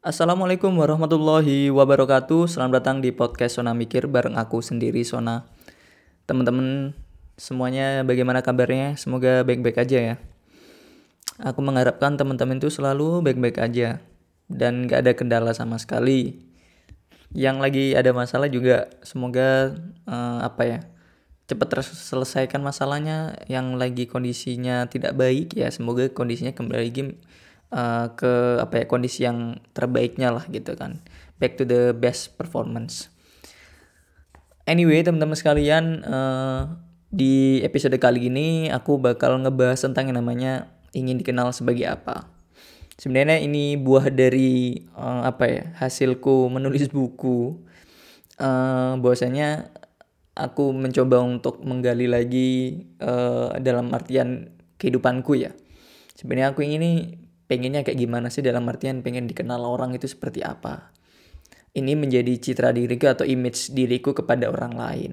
Assalamualaikum warahmatullahi wabarakatuh. Selamat datang di podcast Sona Mikir bareng aku sendiri Sona. Teman-teman semuanya bagaimana kabarnya? Semoga baik-baik aja ya. Aku mengharapkan teman-teman itu selalu baik-baik aja dan gak ada kendala sama sekali. Yang lagi ada masalah juga semoga uh, apa ya cepat terselesaikan masalahnya. Yang lagi kondisinya tidak baik ya semoga kondisinya kembali lagi uh, ke apa ya kondisi yang terbaiknya lah gitu kan. Back to the best performance. Anyway teman-teman sekalian uh, di episode kali ini aku bakal ngebahas tentang yang namanya ingin dikenal sebagai apa. Sebenarnya ini buah dari uh, apa ya hasilku menulis buku. Uh, bahwasanya aku mencoba untuk menggali lagi uh, dalam artian kehidupanku ya. Sebenarnya aku ini pengennya kayak gimana sih dalam artian pengen dikenal orang itu seperti apa. Ini menjadi citra diriku atau image diriku kepada orang lain.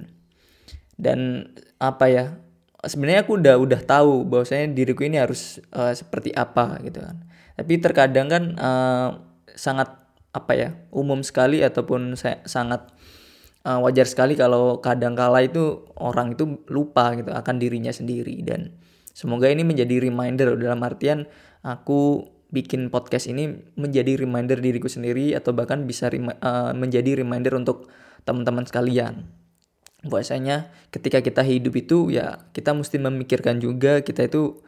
Dan apa ya? Sebenarnya aku udah udah tahu bahwasanya diriku ini harus uh, seperti apa gitu kan. Tapi terkadang kan uh, sangat apa ya? umum sekali ataupun saya sangat uh, wajar sekali kalau kadang kala itu orang itu lupa gitu akan dirinya sendiri dan semoga ini menjadi reminder dalam artian aku bikin podcast ini menjadi reminder diriku sendiri atau bahkan bisa uh, menjadi reminder untuk teman-teman sekalian. Bahwasanya ketika kita hidup itu ya kita mesti memikirkan juga kita itu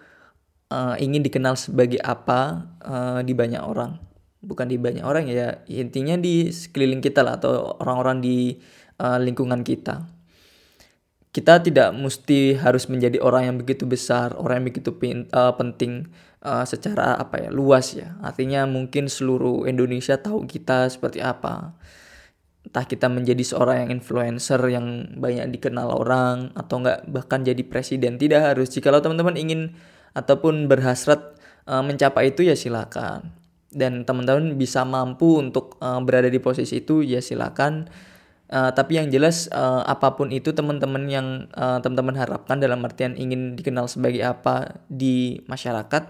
uh, ingin dikenal sebagai apa uh, di banyak orang. Bukan di banyak orang ya intinya di sekeliling kita lah atau orang-orang di uh, lingkungan kita. Kita tidak mesti harus menjadi orang yang begitu besar, orang yang begitu pin, uh, penting uh, secara apa ya luas ya. Artinya mungkin seluruh Indonesia tahu kita seperti apa. Entah kita menjadi seorang yang influencer yang banyak dikenal orang atau enggak bahkan jadi presiden. Tidak harus. Jika teman-teman ingin ataupun berhasrat uh, mencapai itu ya silakan. Dan teman-teman bisa mampu untuk uh, berada di posisi itu ya silakan uh, tapi yang jelas uh, apa pun itu teman-teman yang uh, teman-teman harapkan dalam artian ingin dikenal sebagai apa di masyarakat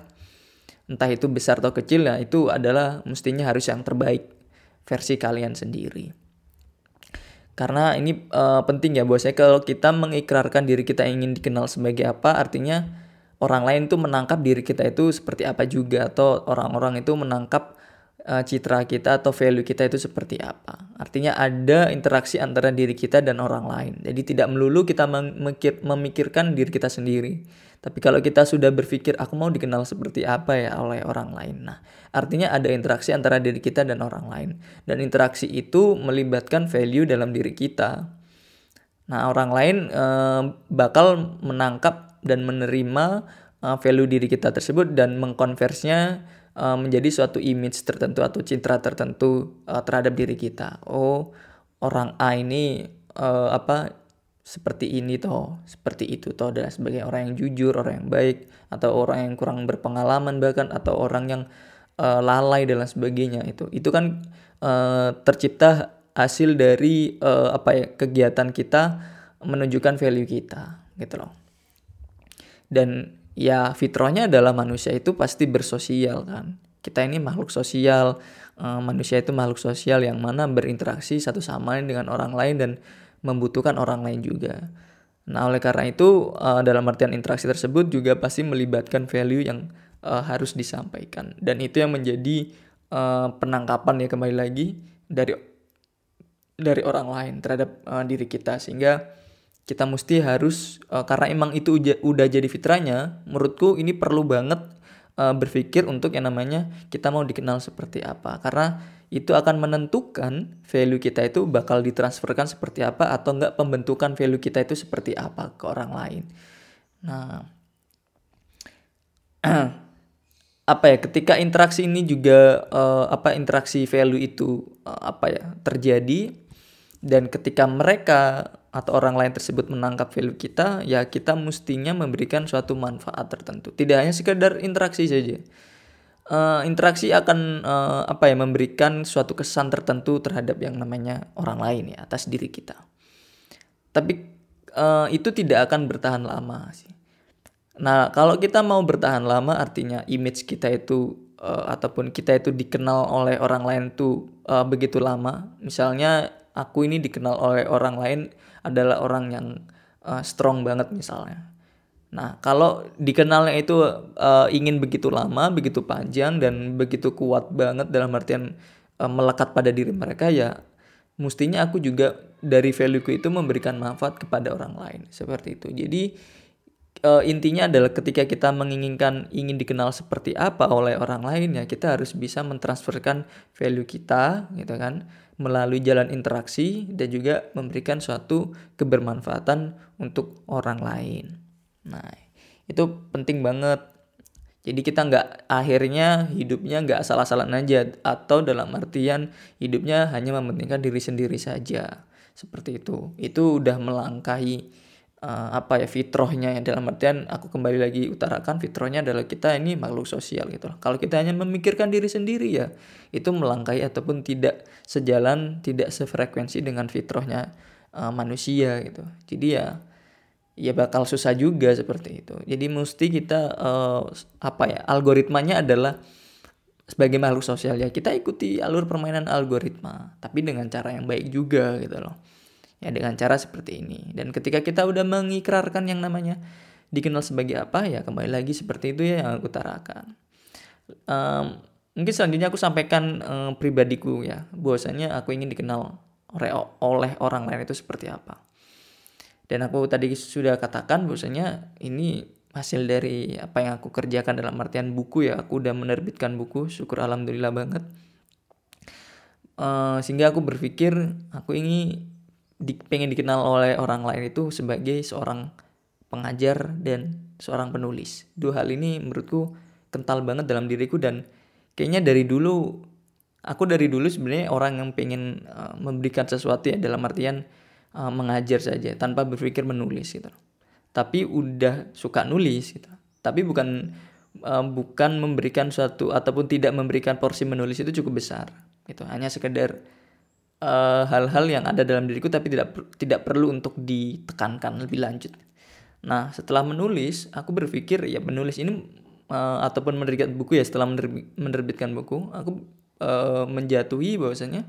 entah itu besar atau kecil ya itu adalah mestinya harus yang terbaik versi kalian sendiri. Karena ini uh, penting ya saya kalau kita mengikrarkan diri kita ingin dikenal sebagai apa artinya orang lain tuh menangkap diri kita itu seperti apa juga atau orang-orang itu menangkap uh, citra kita atau value kita itu seperti apa. Artinya ada interaksi antara diri kita dan orang lain. Jadi tidak melulu kita memikir, memikirkan diri kita sendiri. Tapi kalau kita sudah berpikir aku mau dikenal seperti apa ya oleh orang lain. Nah, artinya ada interaksi antara diri kita dan orang lain. Dan interaksi itu melibatkan value dalam diri kita. Nah, orang lain uh, bakal menangkap dan menerima uh, value diri kita tersebut dan mengkonversinya uh, menjadi suatu image tertentu atau citra tertentu uh, terhadap diri kita. Oh, orang A ini uh, apa seperti ini toh, seperti itu toh adalah sebagai orang yang jujur, orang yang baik atau orang yang kurang berpengalaman bahkan atau orang yang uh, lalai dan sebagainya itu. Itu kan uh, tercipta hasil dari uh, apa ya kegiatan kita menunjukkan value kita gitu loh. Dan ya fitrahnya adalah manusia itu pasti bersosial kan. Kita ini makhluk sosial, uh, manusia itu makhluk sosial yang mana berinteraksi satu sama lain dengan orang lain dan membutuhkan orang lain juga. Nah, oleh karena itu uh, dalam artian interaksi tersebut juga pasti melibatkan value yang uh, harus disampaikan dan itu yang menjadi penangkapan ya kembali lagi dari dari orang lain terhadap diri kita sehingga kita mesti harus uh, karena emang itu uja, udah jadi fitranya menurutku ini perlu banget uh, berpikir untuk yang namanya kita mau dikenal seperti apa karena itu akan menentukan value kita itu bakal ditransferkan seperti apa atau enggak pembentukan value kita itu seperti apa ke orang lain. Nah, apa ya ketika interaksi ini juga uh, apa interaksi value itu uh, apa ya terjadi dan ketika mereka atau orang lain tersebut menangkap value kita, ya kita mestinya memberikan suatu manfaat tertentu. Tidak hanya sekedar interaksi saja. Uh, interaksi akan uh, apa ya memberikan suatu kesan tertentu terhadap yang namanya orang lain ya atas diri kita. Tapi uh, itu tidak akan bertahan lama sih. Nah, kalau kita mau bertahan lama artinya image kita itu uh, ataupun kita itu dikenal oleh orang lain tuh uh, begitu lama misalnya aku ini dikenal oleh orang lain adalah orang yang uh, strong banget misalnya. Nah kalau dikenalnya itu uh, ingin begitu lama begitu panjang dan begitu kuat banget dalam artian uh, melekat pada diri mereka ya mestinya aku juga dari valueku itu memberikan manfaat kepada orang lain. Seperti itu. Jadi uh, intinya adalah ketika kita menginginkan ingin dikenal seperti apa oleh orang lain ya kita harus bisa mentransferkan value kita gitu kan melalui jalan interaksi dan juga memberikan suatu kebermanfaatan untuk orang lain. Nah itu penting banget. Jadi kita nggak akhirnya hidupnya nggak salah-salah aja atau dalam artian hidupnya hanya mementingkan diri sendiri saja seperti itu. Itu udah melangkahi uh, apa ya fitrohnya ya dalam artian aku kembali lagi utarakan fitrohnya adalah kita ini makhluk sosial gitu loh. Kalau kita hanya memikirkan diri sendiri ya itu melangkahi ataupun tidak sejalan, tidak sefrekuensi dengan fitrohnya uh, manusia gitu. Jadi ya ya bakal susah juga seperti itu. Jadi mesti kita uh, apa ya algoritmanya adalah sebagai makhluk sosial ya kita ikuti alur permainan algoritma tapi dengan cara yang baik juga gitu loh ya dengan cara seperti ini. Dan ketika kita udah mengikrarkan yang namanya dikenal sebagai apa ya kembali lagi seperti itu ya yang aku utarakan. Um, mungkin selanjutnya aku sampaikan um, pribadiku ya bahwasanya aku ingin dikenal oleh orang lain itu seperti apa. Dan aku tadi sudah katakan bahwasanya ini hasil dari apa yang aku kerjakan dalam artian buku ya aku udah menerbitkan buku syukur alhamdulillah banget. Uh, sehingga aku berpikir aku ini di, pengen dikenal oleh orang lain itu sebagai seorang pengajar dan seorang penulis. Dua hal ini menurutku kental banget dalam diriku dan kayaknya dari dulu aku dari dulu sebenarnya orang yang pengen uh, memberikan sesuatu ya dalam artian uh, mengajar saja tanpa berpikir menulis gitu. Tapi udah suka nulis gitu. Tapi bukan uh, bukan memberikan suatu ataupun tidak memberikan porsi menulis itu cukup besar gitu. Hanya sekedar hal-hal uh, yang ada dalam diriku tapi tidak tidak perlu untuk ditekankan lebih lanjut. Nah, setelah menulis, aku berpikir ya menulis ini uh, ataupun menerbitkan buku ya setelah menerbitkan buku, aku uh, menjatuhi bahwasanya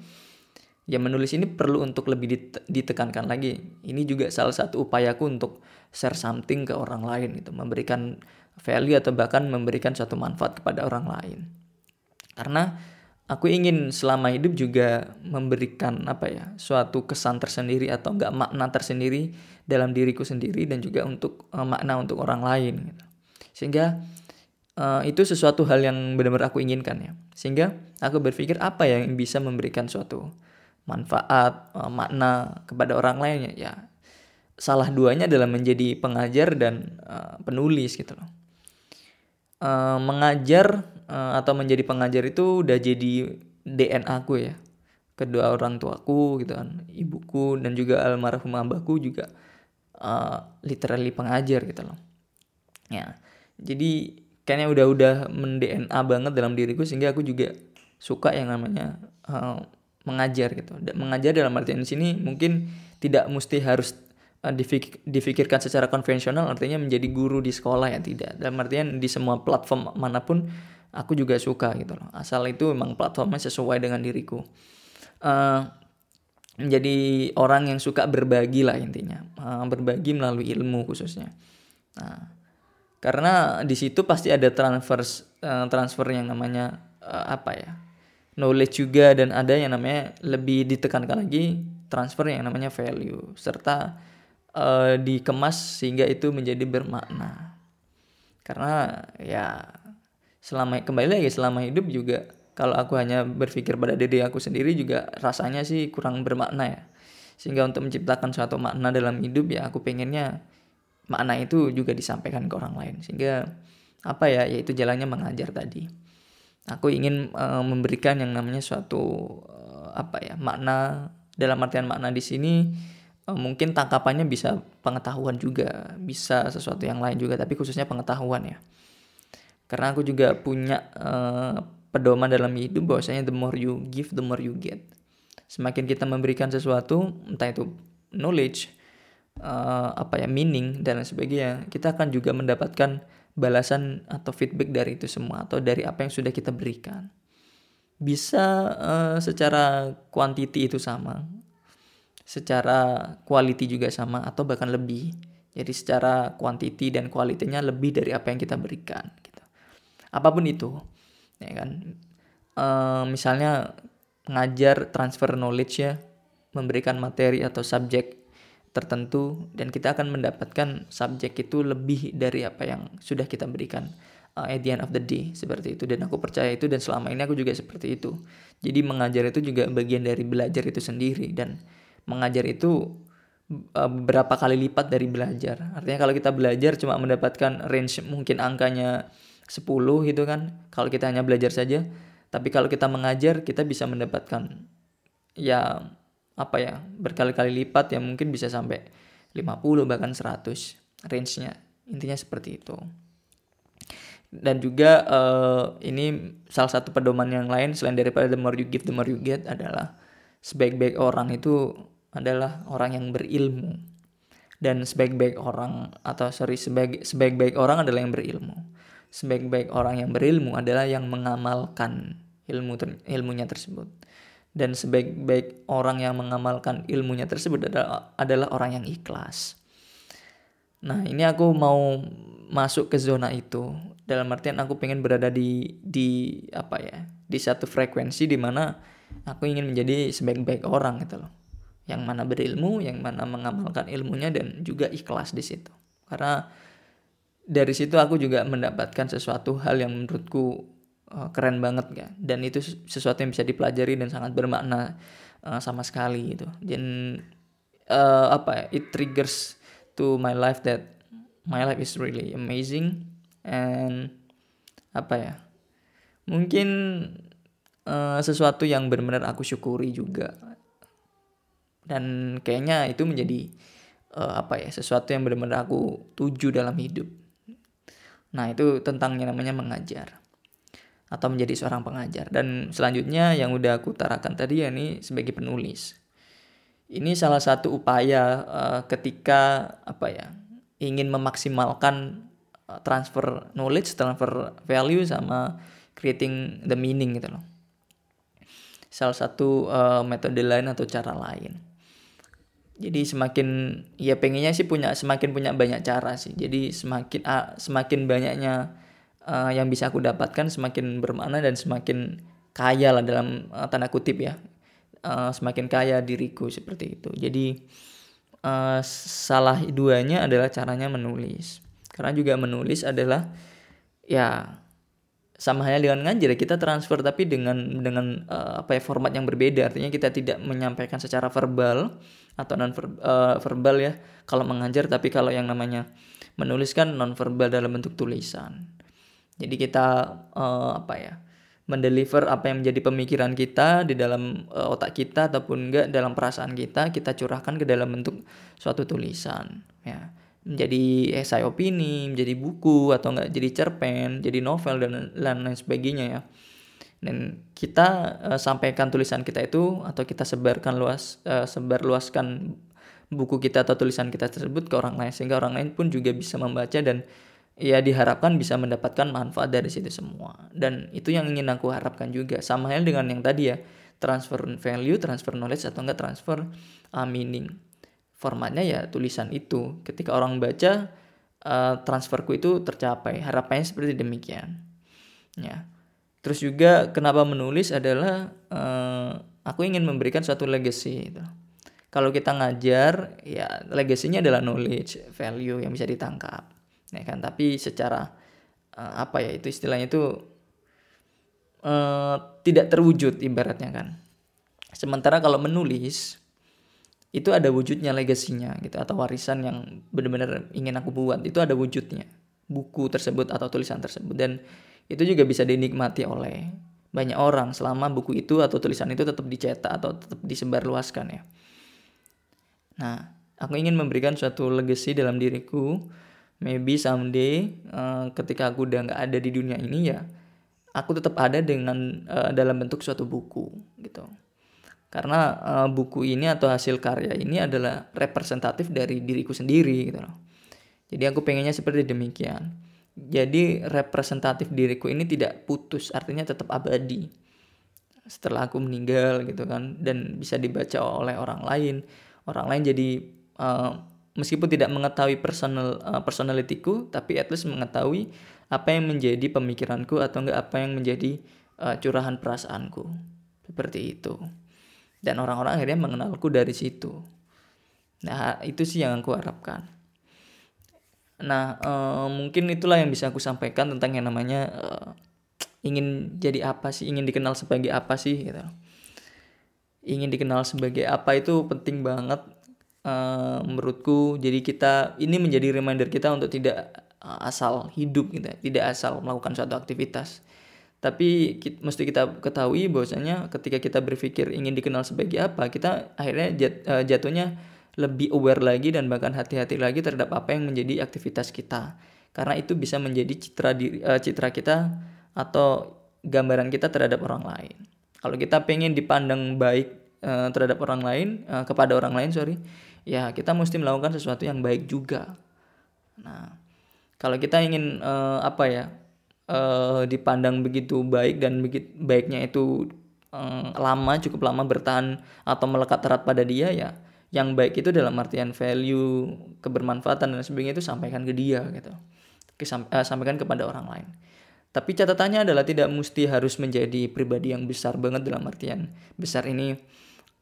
ya menulis ini perlu untuk lebih ditekankan lagi. Ini juga salah satu upayaku untuk share something ke orang lain itu, memberikan value atau bahkan memberikan suatu manfaat kepada orang lain. Karena aku ingin selama hidup juga memberikan apa ya suatu kesan tersendiri atau enggak makna tersendiri dalam diriku sendiri dan juga untuk uh, makna untuk orang lain gitu. sehingga uh, itu sesuatu hal yang benar-benar aku inginkan ya. Sehingga aku berpikir apa yang bisa memberikan suatu manfaat uh, makna kepada orang lainnya ya. Salah duanya adalah menjadi pengajar dan uh, penulis gitu loh. Uh, mengajar uh, atau menjadi pengajar itu udah jadi DNA aku ya. Kedua orang tuaku gitu kan ibuku dan juga almarhum abahku juga uh, literally pengajar gitu loh. Ya jadi kayaknya udah udah mendna banget dalam diriku sehingga aku juga suka yang namanya uh, mengajar gitu. Mengajar dalam artian sini mungkin tidak mesti harus difikirkan secara konvensional artinya menjadi guru di sekolah ya tidak. Dalam artian di semua platform mana pun aku juga suka gitu loh. Asal itu memang platformnya sesuai dengan diriku. Uh, menjadi orang yang suka berbagi lah intinya. Uh, berbagi melalui ilmu khususnya. Nah karena di situ pasti ada transfer uh, transfer yang namanya uh, apa ya knowledge juga dan ada yang namanya lebih ditekankan lagi transfer yang namanya value serta uh, dikemas sehingga itu menjadi bermakna. Karena ya selama kembali lagi selama hidup juga kalau aku hanya berpikir pada diri aku sendiri juga rasanya sih kurang bermakna ya. Sehingga untuk menciptakan suatu makna dalam hidup ya aku pengennya makna itu juga disampaikan ke orang lain. Sehingga apa ya yaitu jalannya mengajar tadi. Aku ingin uh, memberikan yang namanya suatu uh, apa ya makna dalam artian makna di sini uh, mungkin tangkapannya bisa pengetahuan juga bisa sesuatu yang lain juga tapi khususnya pengetahuan ya karena aku juga punya uh, pedoman dalam hidup bahwasanya the more you give the more you get semakin kita memberikan sesuatu entah itu knowledge uh, apa ya meaning dan lain sebagainya kita akan juga mendapatkan balasan atau feedback dari itu semua atau dari apa yang sudah kita berikan. Bisa uh, secara quantity itu sama, secara quality juga sama atau bahkan lebih. Jadi secara quantity dan kualitinya lebih dari apa yang kita berikan. Apa pun itu, ya kan. Uh, misalnya ngajar transfer knowledge ya, memberikan materi atau subjek tertentu dan kita akan mendapatkan subjek itu lebih dari apa yang sudah kita berikan uh, at the end of the day seperti itu. Dan aku percaya itu dan selama ini aku juga seperti itu. Jadi mengajar itu juga bagian dari belajar itu sendiri. Dan mengajar itu uh, beberapa kali lipat dari belajar. Artinya kalau kita belajar cuma mendapatkan range mungkin angkanya 10 gitu kan kalau kita hanya belajar saja. Tapi kalau kita mengajar kita bisa mendapatkan ya apa ya berkali-kali lipat yang mungkin bisa sampai 50 bahkan 100 range-nya. Intinya seperti itu. Dan juga uh, ini salah satu pedoman yang lain selain daripada the more you give the more you get adalah sebaik-baik orang itu adalah orang yang berilmu. Dan sebaik-baik orang atau sorry sebaik sebaik-baik orang adalah yang berilmu sebaik-baik orang yang berilmu adalah yang mengamalkan ilmu ter, ilmunya tersebut. Dan sebaik-baik orang yang mengamalkan ilmunya tersebut adalah, adalah orang yang ikhlas. Nah ini aku mau masuk ke zona itu. Dalam artian aku pengen berada di di apa ya di satu frekuensi di mana aku ingin menjadi sebaik-baik orang gitu loh. Yang mana berilmu yang mana mengamalkan ilmunya dan juga ikhlas di situ. Karena dari situ aku juga mendapatkan sesuatu hal yang menurutku uh, keren banget kan dan itu sesuatu yang bisa dipelajari dan sangat bermakna uh, sama sekali gitu. Dan uh, apa ya it triggers to my life that my life is really amazing. And apa ya mungkin uh, sesuatu yang benar-benar aku syukuri juga. Dan kayaknya itu menjadi uh, apa ya sesuatu yang benar-benar aku tuju dalam hidup nah itu tentang yang namanya mengajar atau menjadi seorang pengajar. Dan selanjutnya yang udah aku utarakan tadi ya ini sebagai penulis. Ini salah satu upaya uh, ketika apa ya ingin memaksimalkan uh, transfer knowledge, transfer value sama creating the meaning gitu loh. Salah satu uh, metode lain atau cara lain. Jadi semakin ya pengennya sih punya semakin punya banyak cara sih. Jadi semakin uh, semakin banyaknya uh, yang bisa aku dapatkan semakin bermakna dan semakin kaya lah dalam uh, tanda kutip ya. Uh, semakin kaya diriku seperti itu. Jadi uh, salah duanya adalah caranya menulis. Karena juga menulis adalah ya sama halnya dengan ngajar kita transfer tapi dengan dengan uh, apa ya format yang berbeda. Artinya kita tidak menyampaikan secara verbal atau non uh, verbal ya. Kalau mengajar tapi kalau yang namanya menuliskan non verbal dalam bentuk tulisan. Jadi kita uh, apa ya? mendeliver apa yang menjadi pemikiran kita di dalam uh, otak kita ataupun enggak dalam perasaan kita kita curahkan ke dalam bentuk suatu tulisan ya menjadi esai opini menjadi buku atau enggak jadi cerpen jadi novel dan lain-lain sebagainya ya. Dan kita uh, sampaikan tulisan kita itu atau kita sebarkan luas uh, sebar luaskan buku kita atau tulisan kita tersebut ke orang lain sehingga orang lain pun juga bisa membaca dan ya diharapkan bisa mendapatkan manfaat dari situ semua. Dan itu yang ingin aku harapkan juga. Sama halnya dengan yang tadi ya transfer value transfer knowledge atau enggak transfer uh, meaning formatnya ya tulisan itu. Ketika orang baca uh, transferku itu tercapai. Harapannya seperti demikian. Ya. Terus juga kenapa menulis adalah uh, aku ingin memberikan suatu legacy itu kalau kita ngajar ya legasinya adalah knowledge value yang bisa ditangkap. Ya kan? Tapi secara uh, apa ya itu istilahnya itu uh, tidak terwujud ibaratnya kan. Sementara kalau menulis itu ada wujudnya legasinya gitu atau warisan yang benar-benar ingin aku buat. Itu ada wujudnya. Buku tersebut atau tulisan tersebut. Dan itu juga bisa dinikmati oleh banyak orang. Selama buku itu atau tulisan itu tetap dicetak atau tetap disebarluaskan ya. Nah, aku ingin memberikan suatu legacy dalam diriku. Maybe someday uh, ketika aku udah nggak ada di dunia ini ya aku tetap ada dengan uh, dalam bentuk suatu buku gitu karena uh, buku ini atau hasil karya ini adalah representatif dari diriku sendiri gitu loh. Jadi aku pengennya seperti demikian. Jadi representatif diriku ini tidak putus artinya tetap abadi. Setelah aku meninggal gitu kan dan bisa dibaca oleh orang lain orang lain jadi uh, meskipun tidak mengetahui personal uh, personalitiku tapi at least mengetahui apa yang menjadi pemikiranku atau enggak apa yang menjadi uh, curahan perasaanku. Seperti itu dan orang-orang akhirnya mengenalku dari situ. Nah itu sih yang aku harapkan. Nah uh, mungkin itulah yang bisa aku sampaikan tentang yang namanya uh, ingin jadi apa sih ingin dikenal sebagai apa sih gitu. Ingin dikenal sebagai apa itu penting banget uh, menurutku. Jadi kita ini menjadi reminder kita untuk tidak asal hidup gitu tidak asal melakukan suatu aktivitas tapi kita, mesti kita ketahui bahwasanya ketika kita berpikir ingin dikenal sebagai apa kita akhirnya jat, uh, jatuhnya lebih aware lagi dan bahkan hati-hati lagi terhadap apa yang menjadi aktivitas kita. Karena itu bisa menjadi citra diri, uh, citra kita atau gambaran kita terhadap orang lain. Kalau kita pengen dipandang baik uh, terhadap orang lain uh, kepada orang lain sorry ya kita mesti melakukan sesuatu yang baik juga. Nah kalau kita ingin uh, apa ya uh, dipandang begitu baik dan begitu baiknya itu uh, lama cukup lama bertahan atau melekat erat pada dia ya yang baik itu dalam artian value kebermanfaatan dan sebagainya itu sampaikan ke dia gitu. Uh, sampaikan kepada orang lain. Tapi catatannya adalah tidak mesti harus menjadi pribadi yang besar banget dalam artian besar ini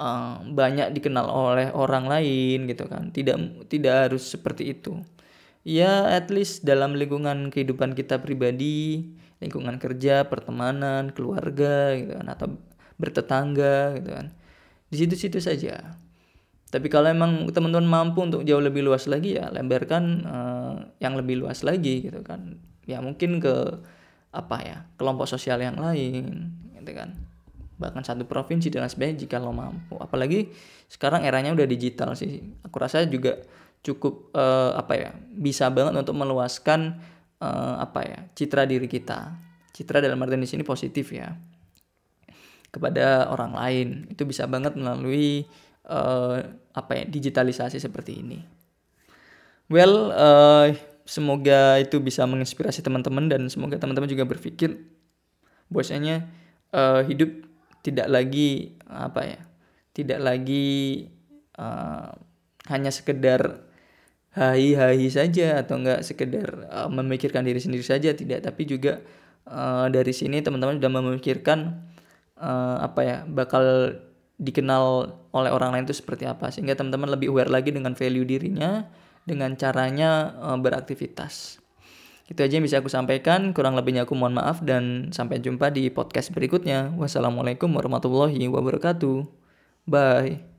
uh, banyak dikenal oleh orang lain gitu kan. Tidak tidak harus seperti itu ya at least dalam lingkungan kehidupan kita pribadi lingkungan kerja pertemanan keluarga gitu kan atau bertetangga gitu kan. Di situ-situ saja. Tapi kalau emang teman-teman mampu untuk jauh lebih luas lagi ya lebarkan uh, yang lebih luas lagi gitu kan. Ya mungkin ke apa ya kelompok sosial yang lain gitu kan. Bahkan satu provinsi dan sebagainya jika lo mampu. Apalagi sekarang eranya udah digital sih. Aku rasa juga cukup uh, apa ya bisa banget untuk meluaskan uh, apa ya citra diri kita. Citra dalam artian di sini positif ya kepada orang lain. Itu bisa banget melalui uh, apa ya digitalisasi seperti ini. Well uh, semoga itu bisa menginspirasi teman-teman dan semoga teman-teman juga berpikir bahwasanya uh, hidup tidak lagi apa ya tidak lagi uh, hanya sekedar hai-hai saja atau enggak sekedar uh, memikirkan diri sendiri saja tidak. Tapi juga uh, dari sini teman-teman sudah memikirkan uh, apa ya bakal dikenal oleh orang lain itu seperti apa. Sehingga teman-teman lebih aware lagi dengan value dirinya dengan caranya uh, beraktivitas. Itu aja yang bisa aku sampaikan. Kurang lebihnya aku mohon maaf dan sampai jumpa di podcast berikutnya. Wassalamualaikum warahmatullahi wabarakatuh. Bye